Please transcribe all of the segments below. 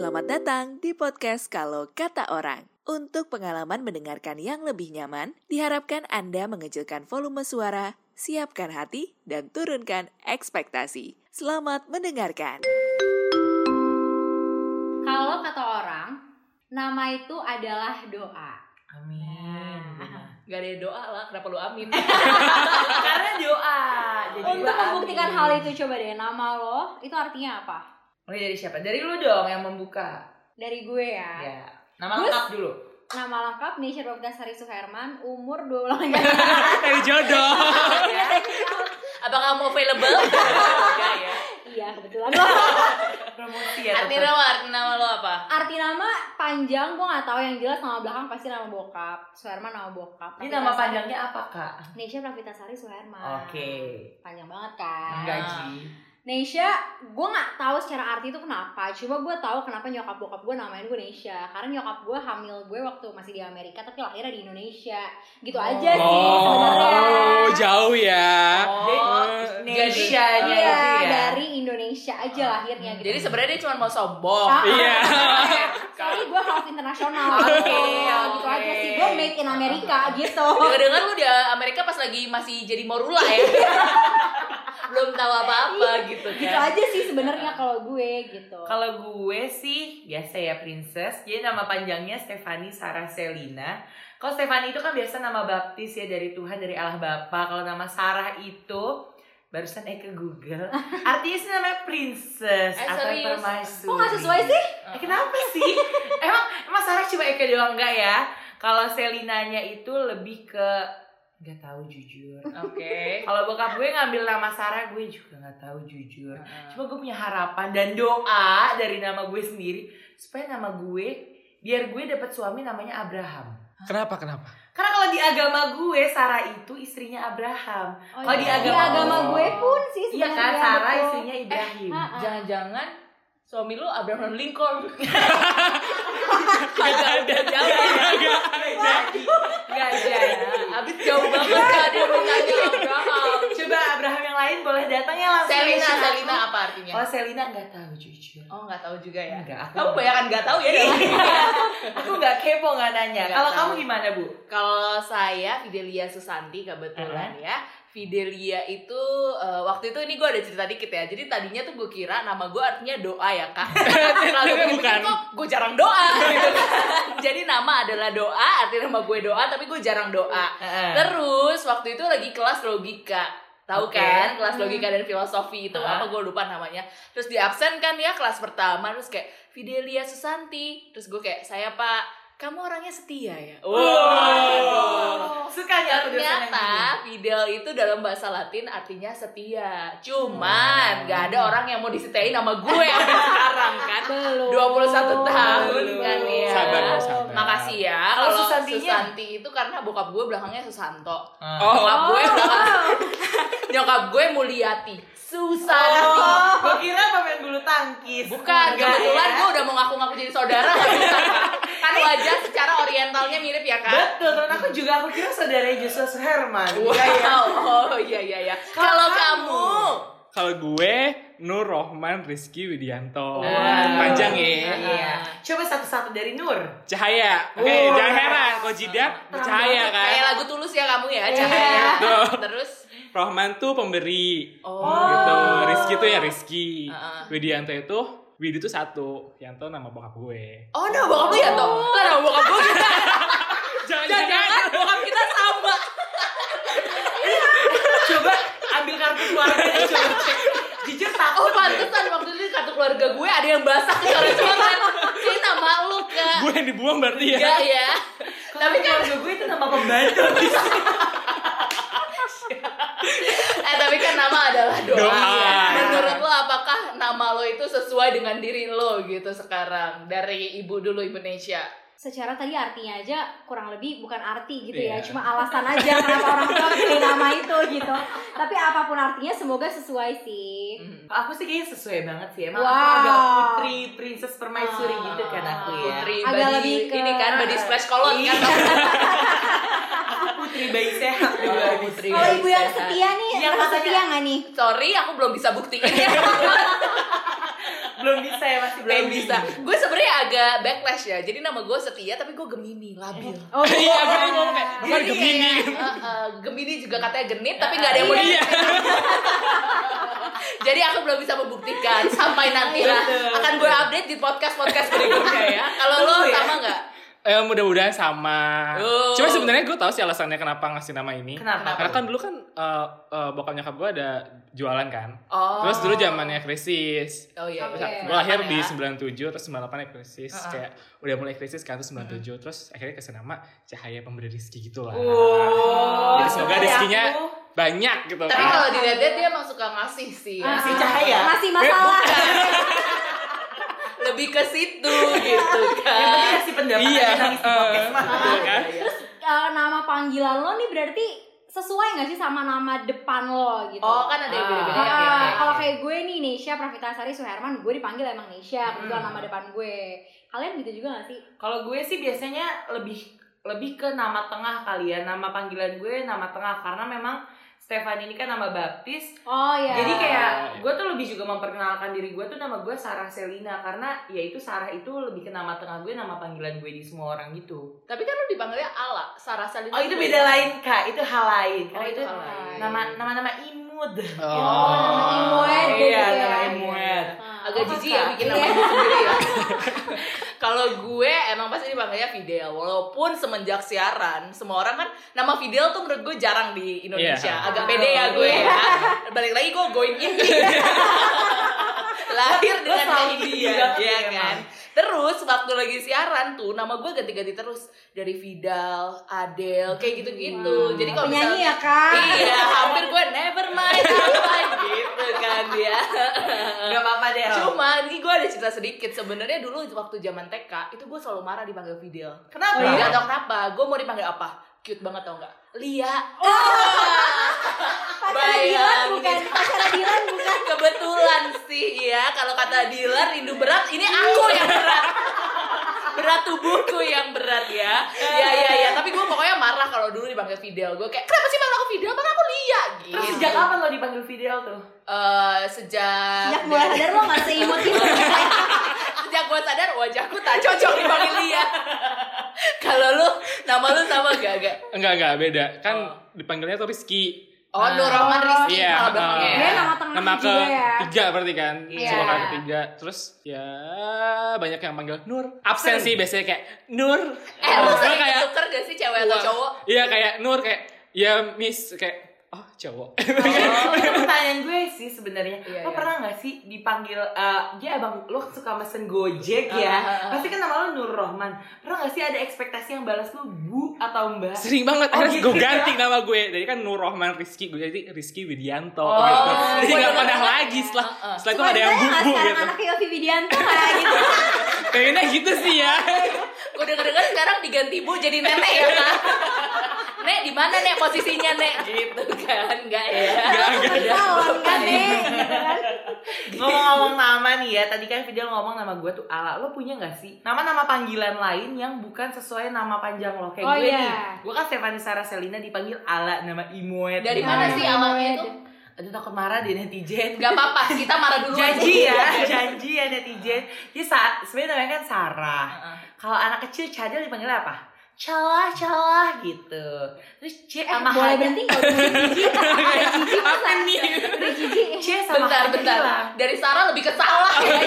selamat datang di podcast Kalau Kata Orang. Untuk pengalaman mendengarkan yang lebih nyaman, diharapkan Anda mengecilkan volume suara, siapkan hati, dan turunkan ekspektasi. Selamat mendengarkan. Kalau kata orang, nama itu adalah doa. Amin. Gak ada doa lah, kenapa lu amin? Karena doa. Jadi Untuk membuktikan amin. hal itu coba deh, nama lo itu artinya apa? Mulai dari siapa? Dari lu dong yang membuka. Dari gue ya. Ya. Nama Terus? lengkap dulu. Nama lengkap Nisha Sari Suherman, umur 28 Dari jodoh. Apakah kamu available? Enggak ya. Iya, kebetulan. Promosi ya. Arti nama, arti nama lo apa? Arti nama panjang gue gak tahu yang jelas nama belakang pasti nama bokap. Suherman nama bokap. Ini nama panjangnya apa kak? Nesha Pravitasari Suherman. Oke. Panjang banget kan. Enggak. Nesha, gue nggak tahu secara arti itu kenapa. Cuma gue tahu kenapa nyokap bokap gue namain gue Nesha. Karena nyokap gue hamil gue waktu masih di Amerika, tapi lahirnya di Indonesia. Gitu aja sih sebenarnya. Oh, jauh ya. Oh, Nesha nya Iya, itu ya. dari Indonesia aja lahirnya gitu. Jadi sebenarnya dia cuma mau sombong. Ah, Iya. Tapi gue half internasional. Oke, gitu. oke. gitu aja sih. Gue made in Amerika gitu. Dengar-dengar lu di Amerika pas lagi masih jadi morula ya. Belum tahu apa-apa gitu kan. Gitu aja sih sebenarnya kalau gue gitu. Kalau gue sih biasa ya Princess. Jadi nama panjangnya Stefani Sarah Selina. Kalau Stefani itu kan biasa nama baptis ya dari Tuhan dari Allah Bapa. Kalau nama Sarah itu barusan Eke Google. Artinya sih namanya princess Eh, atau permaisuri. Kok nggak sesuai sih? Eh, kenapa sih? emang emang Sarah cuma Eke doang enggak ya? Kalau Selinanya itu lebih ke nggak tahu jujur. Oke. Kalau bokap gue ngambil nama Sarah, gue juga nggak tahu jujur. Heeh. Cuma gue punya harapan dan doa dari nama gue sendiri supaya nama gue biar gue dapat suami namanya Abraham. Kenapa kenapa? Karena kalau di agama gue Sarah itu istrinya Abraham. Oh, Kalau di iya. agama- agama gue pun sih Iya kan Sarah istrinya Ibrahim. Eh, ah, ah. Jangan-jangan suami lu Abraham Lincoln. Gak ada. jauh ya. Gak jadi, gak jadi. Abis jauh banget ya dia mintanya Abraham. Coba Abraham yang lain boleh datang ya langsung. Selina, ya, Selina apa artinya? Oh Selina nggak tahu jujur. Oh nggak tahu juga ya. Enggak, aku Kamu banyak nggak tahu ya. dari- aku nggak kepo nggak nanya. Nggak Kalau kamu gimana bu? Kalau saya Fidelia Susanti kebetulan ya. Fidelia itu eh, waktu itu ini gue ada cerita dikit ya. Jadi tadinya tuh gue kira nama gue artinya doa ya kak. Lalu gue Bukan. pikir kok gue jarang doa gitu. Jadi nama adalah doa, artinya nama gue doa, tapi gue jarang doa. Terus waktu itu lagi kelas logika. Tahu Oke. kan kelas logika dan filosofi itu Ah. apa gue lupa namanya. Terus di absen kan ya kelas pertama terus kayak Fidelia Susanti. Terus gue kayak saya Pak, kamu orangnya setia ya. Wow. Suka aku dosen yang Ternyata? Fidel itu dalam bahasa Latin artinya setia. Cuman nggak ada orang yang mau disetiain sama gue sampai sekarang kan. Belum. 21 tahun Belum. kan ya. Sabar, sabar. Makasih ya. Kalau Kalau Susantinya? Susanti itu karena bokap gue belakangnya Susanto. Oh. Nyokap gue belakang, nyokap gue Mulyati. Susanti. Oh, gue kira pemain bulu tangkis. Bukan, kebetulan ya? gue udah mau ngaku-ngaku jadi saudara. Kan wajah secara orientalnya mirip ya kan? Betul, teman aku juga aku kira saudara Joshua Suherman. Wow. Iya ya. Oh iya iya iya. Kalau kamu? kamu, Kalau gue Nur Rohman Rizky Widianto. Wow. Panjang ya. Iya. Coba satu-satu dari Nur. Cahaya. Oke, Oh. jangan heran kalau jidat bercahaya kan. kayak lagu tulus ya kamu ya, Iya. cahaya. Tuh. Terus, Rohman tuh pemberi. oh, Gitu. Rizky tuh ya Rizky. Heeh. Widianto itu Widi itu satu, Yanto nama bokap gue. oh no, bokap lu ya toh? Lah nama bokap gue. Jangan Jangan-jangan bokap kita sama. Coba ambil kartu keluarga coba cek. Jujur takut. Oh deh. pantesan waktu itu kartu keluarga gue ada yang basah coret-coret. Ini nama lu kak. Gue yang dibuang berarti ya. Enggak ya. Tapi keluarga gue itu nama pembantu. Eh tapi kan nama adalah doa. Doa. Menurut lo apakah nama lo itu sesuai dengan diri lo gitu sekarang dari ibu dulu Indonesia? Secara tadi artinya aja kurang lebih bukan arti gitu ya, Iya. cuma alasan aja kenapa orang tua pilih nama itu gitu. Tapi apa pun artinya semoga sesuai sih. Aku sih kayaknya sesuai banget sih. Emang aku Wow. agak putri, princess permaisuri Ah. gitu kan aku ya. Putri Agak body, lebih ke- ini kan body splash kolon Iya. kan. Aku putri bayi sehat Oh, juga. putri. Kalau Iya, ibu yang sehat. setia nih, Yang katanya- setia nggak nih? Sorry, aku belum bisa buktiin ya. Belum bisa ya Mas masih Eh belum bisa. Gue sebenarnya agak backlash ya. Jadi nama gue setia tapi gue Gemini, labil. Oh, Iya, gue tadi ngomong kayak, bukan Gemini. uh, uh, Gemini juga katanya genit tapi nggak ada yang mau Iya. Jadi aku belum bisa membuktikan sampai nanti lah akan gue update di podcast podcast berikutnya ya. Kalau lo ya. sama nggak? Eh, mudah-mudahan sama. Oh. Cuma sebenarnya gue tahu sih alasannya kenapa ngasih nama ini. Kenapa? Karena kan dulu kan eh, eh, bokap nyokap gue ada jualan kan. Oh. Terus dulu zamannya krisis. Oh iya. Oke. iya. Gue lahir di ya. 97 terus 98 ya krisis. Uh-uh. Kayak udah mulai krisis kan terus 97 terus akhirnya kasih nama Cahaya Pemberi Rizki gitu lah. Oh, Jadi semoga rezekinya banyak gitu Tapi kan. kalau dilihat-lihat dia emang suka ngasih sih. ya. Ngasih cahaya? Masih masalah. Lebih ke situ gitu Yang kan. penting kasih pendapat Iya, nangis di eh. podcast mah. Betul kan? Eh, nama panggilan lo nih berarti sesuai gak sih sama nama depan lo gitu? Oh kan ada yang beda-beda Ah, ya. Oke, oke, kalau kayak gue nih Nesha Pravitasari Suherman, gue dipanggil emang Nesha, kebetulan Hmm. nama depan gue. Kalian gitu juga gak sih? Kalau gue sih biasanya lebih lebih ke nama tengah kali ya. Nama panggilan gue nama tengah karena memang Stefan ini kan nama baptis. Oh iya. Jadi kayak iya. gue tuh lebih juga memperkenalkan diri gue tuh nama gue Sarah Selina karena ya itu Sarah itu lebih ke nama tengah gue, nama panggilan gue di semua orang gitu. Tapi kan lu dipanggilnya Ala, Sarah Salina. Oh itu beda lain kak, itu hal lain. Oh Karena itu itu hal lain. nama nama nama imut. Oh, nama Imued gitu iya, ya. nama imued. Agak jijik ya bikin Iya. nama itu sendiri ya. Kalau gue emang pasti dipanggilnya Fidel, walaupun semenjak siaran semua orang kan nama Fidel tuh menurut gue jarang di Indonesia. Iya. Agak pede ya gue ya. Balik lagi gue going indie. Lahir dengan indie ya, banget ya ya, kan. Terus waktu lagi siaran tuh nama gue ganti-ganti terus dari Vidal, Adele, kayak gitu-gitu. Jadi kalau misalnya- ya kak? Iya, hampir gue never mind, gitu kan ya. Gak apa-apa deh. Cuma ini gue ada cerita sedikit. Sebenarnya dulu waktu zaman TK itu gue selalu marah dipanggil Fidel. Kenapa? Oh, Gak tau kenapa. Gue mau dipanggil apa? Cute banget tau nggak? Lia. Pacara Dilan Bayangin. bukan? Pacara Dilan bukan? Sih ya. Kalau kata dealer rindu berat, ini aku yang berat. berat tubuhku yang berat ya. Ya ya ya. Tapi gue pokoknya marah kalau dulu dipanggil Fidel. Gue kayak kenapa sih panggil aku Fidel? Padahal aku Lia gitu. Terus sejak kapan lo dipanggil Fidel tuh? Eh, sejak Sejak mulai sadar lo gak seimut itu. sejak gue sadar wajahku tak cocok dipanggil Lia. Kalau lu nama lu sama gak gak? Enggak, enggak, beda. Kan Oh. dipanggilnya tuh Rizky. Oh, Nur Rahman Rizky Iya, nama belakangnya uh, ya. Dia nama tengah Nama ke juga ya. tiga berarti kan? Iya. Semua kali ketiga Terus ya banyak yang panggil Nur. Absen sih biasanya kayak Nur. Eh, lu kayak tuker gak sih cewek atau cowok? Iya kayak Nur kayak Ya Miss. Kayak Oh cowok Oh, itu pertanyaan gue sih sebenarnya. Iya, lo iya. pernah nggak sih dipanggil eh ya abang lo suka mesen Gojek Ah, ya? ah, ah. Pasti kan nama lo Nur Rohman. Pernah nggak sih ada ekspektasi yang balas lo Bu atau Mbak? Sering banget Oh, gitu gue ya? ganti nama gue Jadi kan Nur Rohman Rizky Gue jadi Rizky Widianto Oh, gitu. Jadi gak pada ya. lagi Setelah, Uh, uh. setelah itu ada yang nggak bubu sekarang gitu anaknya Yofi Widianto kayak gitu. Kayaknya gitu sih ya Gue denger-denger sekarang diganti bu jadi nenek ya kan? Nek di mana nek posisinya nek? Gitu kan? Enggak ya? Enggak, enggak. Ketahuan kan nih, gitu kan. Ngomong-ngomong nama nih ya, tadi kan Fidel ngomong nama gue tuh Ala. Lo punya gak sih nama-nama panggilan lain yang bukan sesuai nama panjang lo? Kayak Oh, gue iya. nih, gue kan Stefani Sarah Selina dipanggil Ala, nama Imoet. Dari Gitu. mana Nah, sih awalnya itu? Aduh takut marah deh netizen. Gak apa-apa, kita marah dulu janji aja. ya, janji ya netizen. Jadi saat sebenarnya namanya kan Sarah. Heeh. Kalau anak kecil Cadel dipanggil apa? Calah, calah gitu. Terus C Eh, sama boleh H. berhenti nggak? Udah Gigi masa nih? Gigi. C sama Bentar, H bentar. hilang. Dari Sarah lebih ke salah ya.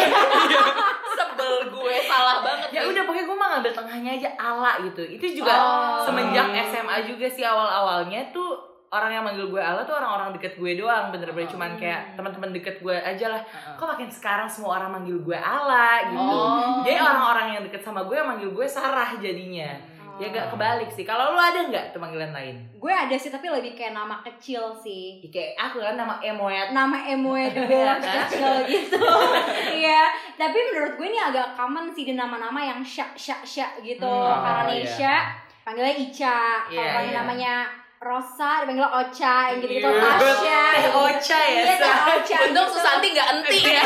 Sebel gue, salah banget. Ya nih. udah pokoknya gue mah ngambil tengahnya aja ala gitu. Itu juga Oh. semenjak SMA juga sih awal-awalnya tuh orang yang manggil gue ala tuh orang-orang deket gue doang bener-bener cuman kayak teman-teman deket gue aja lah Heeh. kok makin sekarang semua orang manggil gue ala gitu Oh. jadi orang-orang yang deket sama gue yang manggil gue Sarah jadinya ya gak kebalik sih kalau lu ada nggak tuh panggilan lain Gue ada sih tapi lebih kayak nama kecil sih. Ya, kayak aku kan nama Emoet Nama Emoe juga kecil gitu. Iya, tapi menurut gue ini agak common sih di nama-nama yang syak syak syak gitu. Hmm, Karena oh, Nesha panggilnya Ica, kalau Iya, panggil iya. namanya Rosa dipanggil Ocha, yang gitu-gitu Iya. Tasya. Teh gitu. Ocha ya, Iya. Ocha. Untung gitu. Susanti gak enti ya.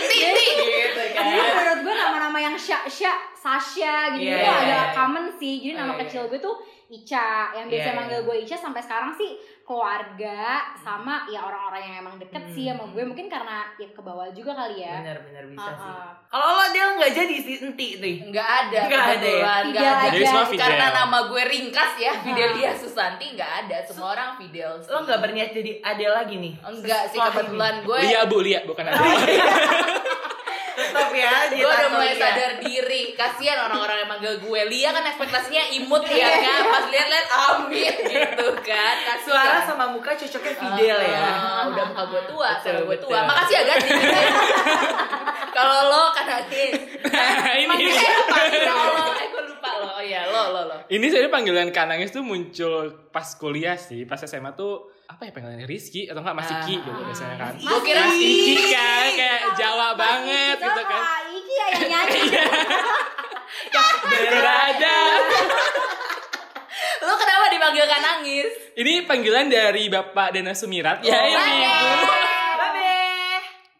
Enti. gitu kan Jadi menurut gue nama-nama yang syak syak, Sasha gitu Iya, itu iya, agak iya. common sih. Jadi nama Oh, iya. kecil gue tuh Ica, yang biasa Iya, manggil iya. gue Ica sampai sekarang sih keluarga sama ya orang-orang yang emang deket sih sama gue mungkin karena ya ke bawah juga kali ya Bener-bener bisa Ah, sih. ah. Kalau lo dia nggak jadi sih enti nih. Nggak ada, Nggak ada ya? Fidel ada. Fidel. Karena nama gue ringkas ya, Fidelia Susanti nggak ada. Semua orang Fidel. sih. Lo nggak berniat jadi Adele lagi nih? Enggak sih kebetulan gue Lia bu Lia bukan ada Tetap ya, dia gue udah mulai Lia. sadar diri kasihan orang-orang yang manggil gue Lia kan ekspektasinya imut ya kan pas lihat-lihat Amin gitu kan kasihan Suara sama muka cocoknya Fidel ya. Ah, udah muka gue tua, Betul, suara gue betul. tua. Makasih ya ganti. Kalau lo kan nangis. ini apa? Ya Allah, eh gue lupa lo. Oh iya, lo lo lo. ini saya panggilan kanangis tuh muncul pas kuliah sih pas SMA tuh apa ya panggilannya Rizky atau enggak Mas Iki gitu biasanya kan Gue kira Mas. Iki kan kayak Jawa banget Itu gitu kan Iki ya yang nyanyi berada Lo kenapa dipanggil kan nangis? ini panggilan dari Bapak Dana Sumirat ya Oh, ini Babe.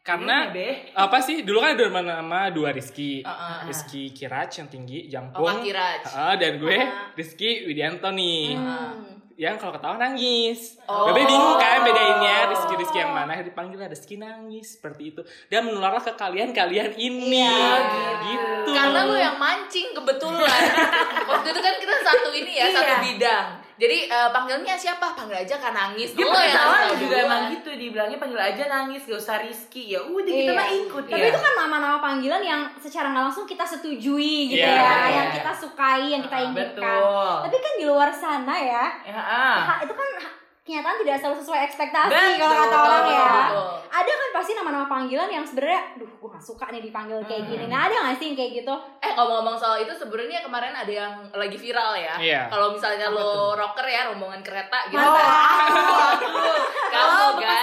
karena Gimana, Be? apa sih dulu kan ada nama dua Rizky Uh-uh. Rizky Kiraj yang tinggi Oh, jangkung Kiraj. Ah, dan gue Rizky Widianto nih Hmm. Yang kalau ketawa nangis. Oh. Babe bingung kan bedainnya Rizky Rizky yang mana dipanggil Rizky nangis seperti itu dan menularlah ke kalian kalian ini Iya, gitu. Karena lo yang mancing kebetulan. Waktu itu kan kita satu ini ya, satu Iya. bidang. Jadi eh, panggilnya siapa? Panggil aja kan nangis. Dia Lo yang pertama tahu juga duluan. emang gitu dibilangnya panggil aja nangis gak usah Rizky ya udah kita Iya. mah ikut Tapi ya. itu kan nama-nama panggilan yang secara nggak langsung kita setujui gitu Iya, ya, iya. yang kita sukai, yang kita Ah, inginkan. betul. Tapi kan di luar sana ya, Ya, ah. itu kan kenyataan tidak selalu sesuai ekspektasi Betul, kalau kata orang ya. betul. Ada kan pasti nama-nama panggilan yang sebenarnya, duh gue gak suka nih dipanggil kayak gini. Nah ada gak sih yang kayak gitu? Eh ngomong-ngomong soal itu sebenarnya kemarin ada yang lagi viral ya. Iya. Kalau misalnya lo rocker ya rombongan kereta gitu. Oh, kamu Oh, kan.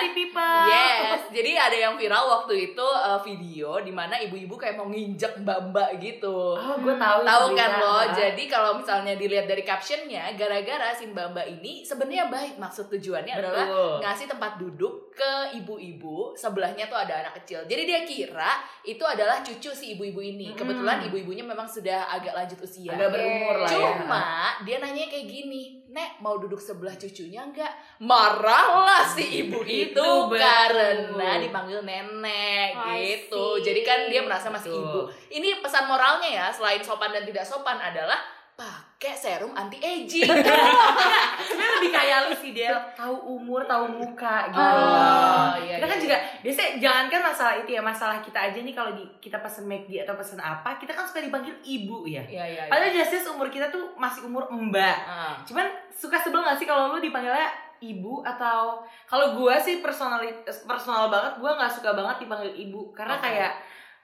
Yes, jadi ada yang viral waktu itu uh, video di mana ibu-ibu kayak mau nginjek mbak-mbak gitu. Oh, gue tahu. Tahu kan lo? Jadi kalau misalnya dilihat dari captionnya, gara-gara si mbak-mbak ini sebenarnya baik maksud tujuannya Betul. adalah ngasih tempat duduk ke ibu-ibu sebelahnya tuh ada anak kecil. Jadi dia kira itu adalah cucu si ibu-ibu ini. Hmm. Kebetulan ibu-ibunya memang sudah agak lanjut usia. agak berumur lah ya. Cuma dia nanya kayak gini, Nek mau duduk sebelah cucunya enggak? Marahlah si ibu itu, Itu karena dipanggil nenek gitu. see. Jadi kan dia merasa masih Betul. ibu. Ini pesan moralnya ya, selain sopan dan tidak sopan adalah pakai serum anti aging. Sebenarnya lebih kayak lu sih dia tahu umur, tahu muka gitu. Oh, iya, kita kan iya. juga biasanya jangankan masalah itu ya, masalah kita aja nih kalau di, kita pesen McD atau pesen apa, kita kan suka dipanggil ibu ya. Iya iya. iya. Padahal jelas umur kita tuh masih umur mbak. Ah. Cuman suka sebel gak sih kalau lu dipanggilnya ibu atau kalau gua sih personal personal banget gua nggak suka banget dipanggil ibu karena Oke. kayak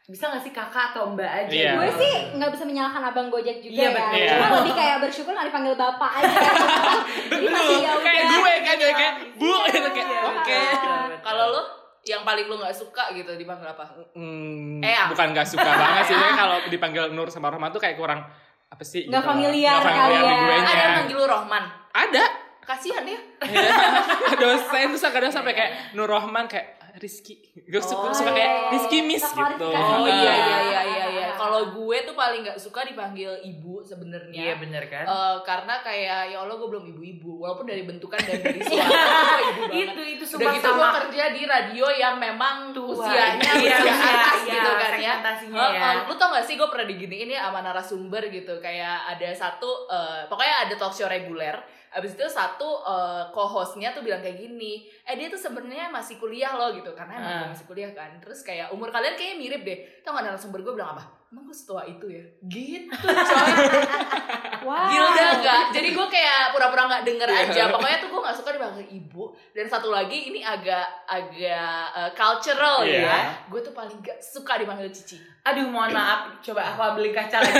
bisa gak sih kakak atau mbak aja Iya. gitu. Gue sih nggak bisa menyalahkan abang Gojek juga Iya, ya. betul. Cuma Iya. lebih kayak bersyukur nggak dipanggil bapak aja. Jadi masih ya kayak gue kan kayak kayak bu gitu kayak Iya, oke. betul. Kalau lo yang paling lo nggak suka gitu dipanggil apa? Hmm, Eyang. bukan gak suka banget sih kalau dipanggil Nur sama Rohman tuh kayak kurang apa sih Nggak gitu. familiar Nggak familiar kali ya. Ada yang manggil lo Rohman. ada Kasihan ya. dosen tuh kadang sampai kayak Nur Rohman kayak Rizky gue suka, Oh, suka iya, kayak iya. Rizky Miss gitu klarifikasi. Oh iya iya iya iya iya. Kalau gue tuh paling nggak suka dipanggil ibu Iya sebenarnya. bener kan? Eh, karena kayak ya Allah gue belum ibu-ibu walaupun dari bentukan dan dari suara gue ibu banget. itu itu Udah sumpah gitu gue kerja di radio yang memang Tua. usianya Iya, usia iya, atas iya, gitu kan ya. ya. oh, lu tau gak sih gue pernah diginiin ya sama narasumber gitu kayak ada satu eh, pokoknya ada talk show reguler abis itu satu eh, co-hostnya tuh bilang kayak gini eh dia tuh sebenarnya masih kuliah loh gitu karena emang gue masih kuliah kan terus kayak umur kalian kayaknya mirip deh tau gak narasumber gue bilang apa emang gue setua itu ya gitu coy Wah. Gilda enggak. Jadi gue kayak pura-pura nggak denger Iya. aja. Pokoknya tuh gue nggak suka dipanggil ibu. Dan satu lagi ini agak agak eh, cultural Iya. ya. Gue tuh paling gak suka dipanggil cici. Aduh mohon maaf, coba aku beli kaca lagi.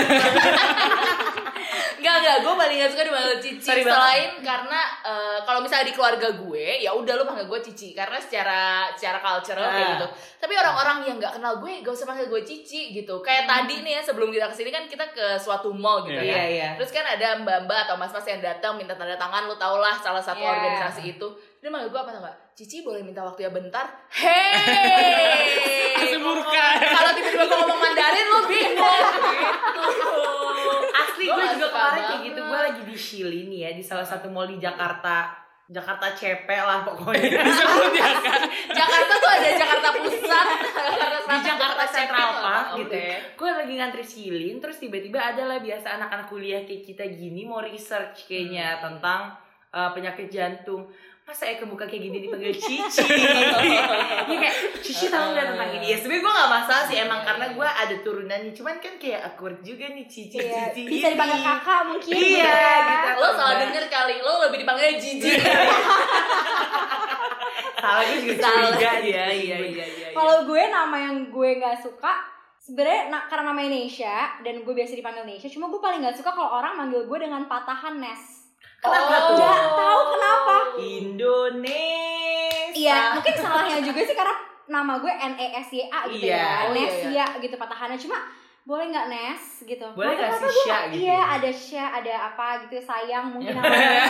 Enggak enggak. Gue paling gak suka dipanggil cici. Sorry banget. Selain karena eh, kalau misalnya di keluarga gue, ya udah lu panggil gue cici. Karena secara secara cultural kayak Ah. gitu. Tapi orang-orang yang nggak kenal gue, gak usah panggil gue cici gitu. Kayak tadi nih ya sebelum kita ke sini kan kita ke suatu mall gitu Iya. ya. Iya iya. Terus kan ada mbak-mbak atau mas-mas yang datang minta tanda tangan, lu tau lah salah satu Iya. organisasi itu. Dia manggil gue apa tau gak? Cici boleh minta waktu ya bentar? Hei! Murka. Kalau tiba-tiba gue ngomong Mandarin lu bingung gitu. Asli Gua gue juga kemarin kayak gitu. Gue lagi di Shili nih ya di salah satu mall di Jakarta Jakarta CP lah pokoknya. Disebut ya kan. Jakarta tuh ada Jakarta Pusat, Oke. gitu. Gue lagi ngantri silin, terus tiba-tiba ada lah biasa anak-anak kuliah kayak kita gini mau research kayaknya tentang uh, penyakit jantung. Masa ya kebuka kayak gini dipanggil Cici? ya kayak Cici tahu nggak tentang ini? Ya sebenarnya gue nggak masalah sih emang karena gue ada turunannya, cuman kan kayak awkward juga nih Cici Iya, Cici. bisa ini. dipanggil kakak mungkin Iya, kan. gitu. Lo salah denger kali, lo lebih dipanggilnya Jiji. Salah gue juga Salah. curiga Iya, nih. iya, iya, iya. Kalau gue nama yang gue nggak suka sebenarnya na- karena nama Indonesia dan gue biasa dipanggil Indonesia, cuma gue paling nggak suka kalau orang manggil gue dengan patahan Nes. Kenapa Oh. tuh? Nggak tahu kenapa. Indonesia. Iya, mungkin salahnya juga sih karena nama gue N E S Y A gitu Iya. ya. Oh, iya, Nesia iya. gitu patahannya cuma boleh nggak Nes gitu. Boleh nggak sih Sya nggak- gitu Iya, ya? ada Sya, ada apa gitu sayang mungkin apa.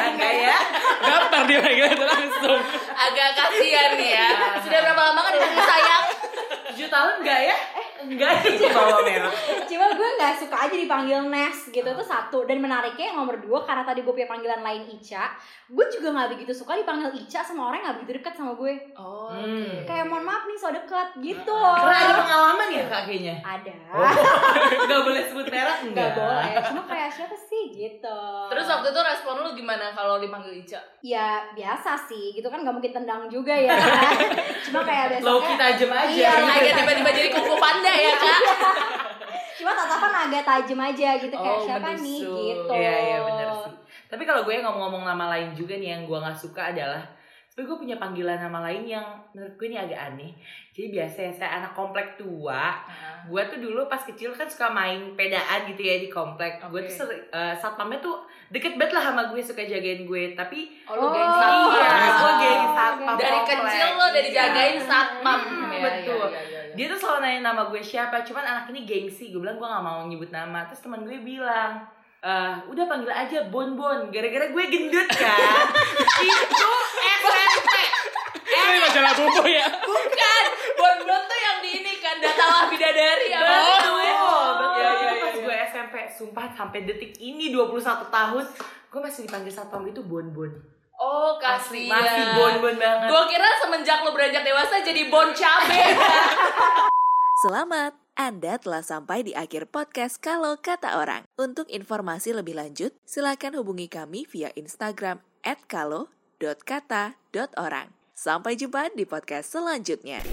Enggak ya? Daftar dia lagi itu langsung. Agak kasihan ya. Sudah berapa lama kan dipanggil sayang? 7 tahun enggak ya? Enggak bawa merah. Cuma gue nggak suka aja dipanggil Nes gitu itu satu dan menariknya yang nomor dua karena tadi gue punya panggilan lain Ica, gue juga nggak begitu suka dipanggil Ica sama orang nggak begitu dekat sama gue. Oh, Hmm. Kayak mohon maaf nih so deket gitu. Karena ada pengalaman ya kak kayaknya? Ada. Enggak boleh sebut merek Nggak enggak? boleh. Cuma kayak siapa sih gitu. Terus waktu itu respon lu gimana kalau dipanggil Ica? ya biasa sih gitu kan nggak mungkin tendang juga ya. Cuma kayak biasanya. Low kita aja aja. Iya, tiba-tiba jadi kuku panda ya, Kak? Cuma tatapan agak tajam aja gitu kayak Oh, siapa nih menusuk. gitu. Iya iya benar sih. Tapi kalau gue ngomong-ngomong nama lain juga nih yang gue nggak suka adalah tapi gue punya panggilan nama lain yang menurut gue ini agak aneh. Jadi biasa ya saya anak komplek tua. Gue tuh dulu pas kecil kan suka main pedaan gitu ya di komplek. Gue Oke. tuh seri- eh, satpamnya tuh deket banget lah sama gue suka jagain gue. Tapi Oh, lu Oh, geng iya, satpam. gue geng satpam Dari komplek. kecil lo udah dijagain Iya. satpam. Hmm, Iya, betul. iya, iya, iya. Dia tuh selalu nanya nama gue siapa, cuman anak ini gengsi. Gue bilang gue gak mau nyebut nama. Terus teman gue bilang, "Eh, udah panggil aja Bon Bon. Gara-gara gue gendut kan. Itu SMP. Ini majalah bubu ya. Bukan, Bon Bon tuh yang di ini kan datalah bidadari apa Oh, sih namanya? betul. Iya, iya, Pas iya. gue SMP, sumpah sampai detik ini 21 tahun, gue masih dipanggil satpam itu Bon Bon. Oh, kasihan. masih Bon Bon banget. Gue kira semenjak lo beranjak dewasa jadi bon cabe. Selamat, Anda telah sampai di akhir podcast Kalau Kata Orang. Untuk informasi lebih lanjut, silakan hubungi kami via Instagram @kalo.kata.orang. Sampai jumpa di podcast selanjutnya.